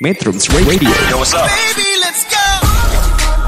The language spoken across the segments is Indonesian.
Metrums Radio. Yo, what's up? Baby, let's go.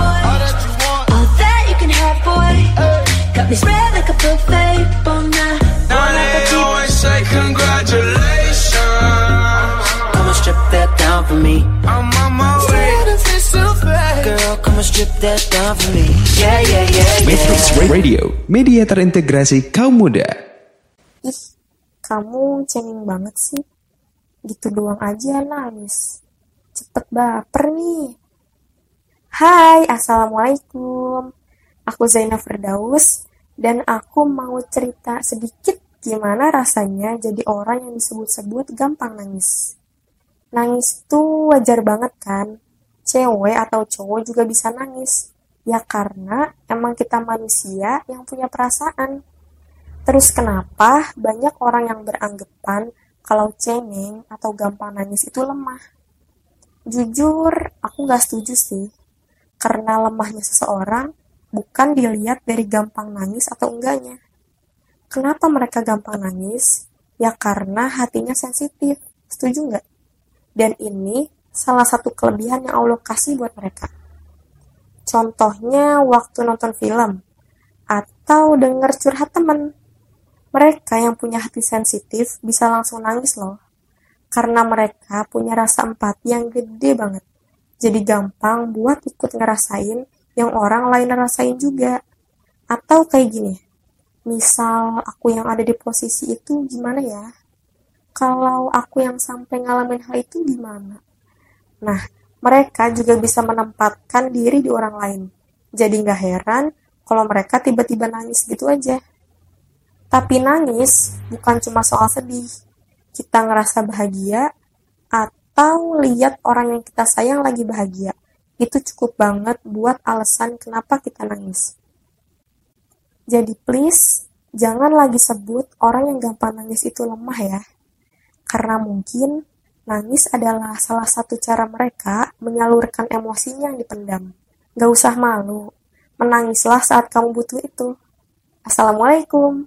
All that you can have, boy. Got me spread like a buffet. Bon night, Now they always say congratulations. Come and strip that down for me. I'm on my way. Girl, come and strip that down for me. Yeah, yeah, yeah, Metrums. Radio, media terintegrasi kaum muda. Ih, kamu cengeng banget sih. Gitu doang aja nangis. Cepet baper nih. Hai, Assalamualaikum. Aku Zainab Firdaus, dan aku mau cerita sedikit gimana rasanya jadi orang yang disebut-sebut gampang nangis. Nangis tuh wajar banget kan? Cewek atau cowok juga bisa nangis. Ya karena emang kita manusia yang punya perasaan. Terus kenapa banyak orang yang beranggapan kalau cengeng atau gampang nangis itu lemah? Jujur, aku gak setuju sih. Karena lemahnya seseorang bukan dilihat dari gampang nangis atau enggaknya. Kenapa mereka gampang nangis? Ya karena hatinya sensitif. Setuju nggak? Dan ini salah satu kelebihan yang Allah kasih buat mereka. Contohnya waktu nonton film atau denger curhat temen. Mereka yang punya hati sensitif bisa langsung nangis loh. Karena mereka punya rasa empati yang gede banget. Jadi gampang buat ikut ngerasain yang orang lain rasain juga. Atau kayak gini, misal aku yang ada di posisi itu gimana ya? Kalau aku yang sampai ngalamin hal itu gimana? Nah, mereka juga bisa menempatkan diri di orang lain. Jadi nggak heran kalau mereka tiba-tiba nangis gitu aja. Tapi nangis bukan cuma soal sedih. Kita ngerasa bahagia atau lihat orang yang kita sayang lagi bahagia. Itu cukup banget buat alasan kenapa kita nangis. Jadi please, jangan lagi sebut orang yang gampang nangis itu lemah ya. Karena mungkin nangis adalah salah satu cara mereka menyalurkan emosinya yang dipendam. Gak usah malu, menangislah saat kamu butuh itu. Assalamualaikum.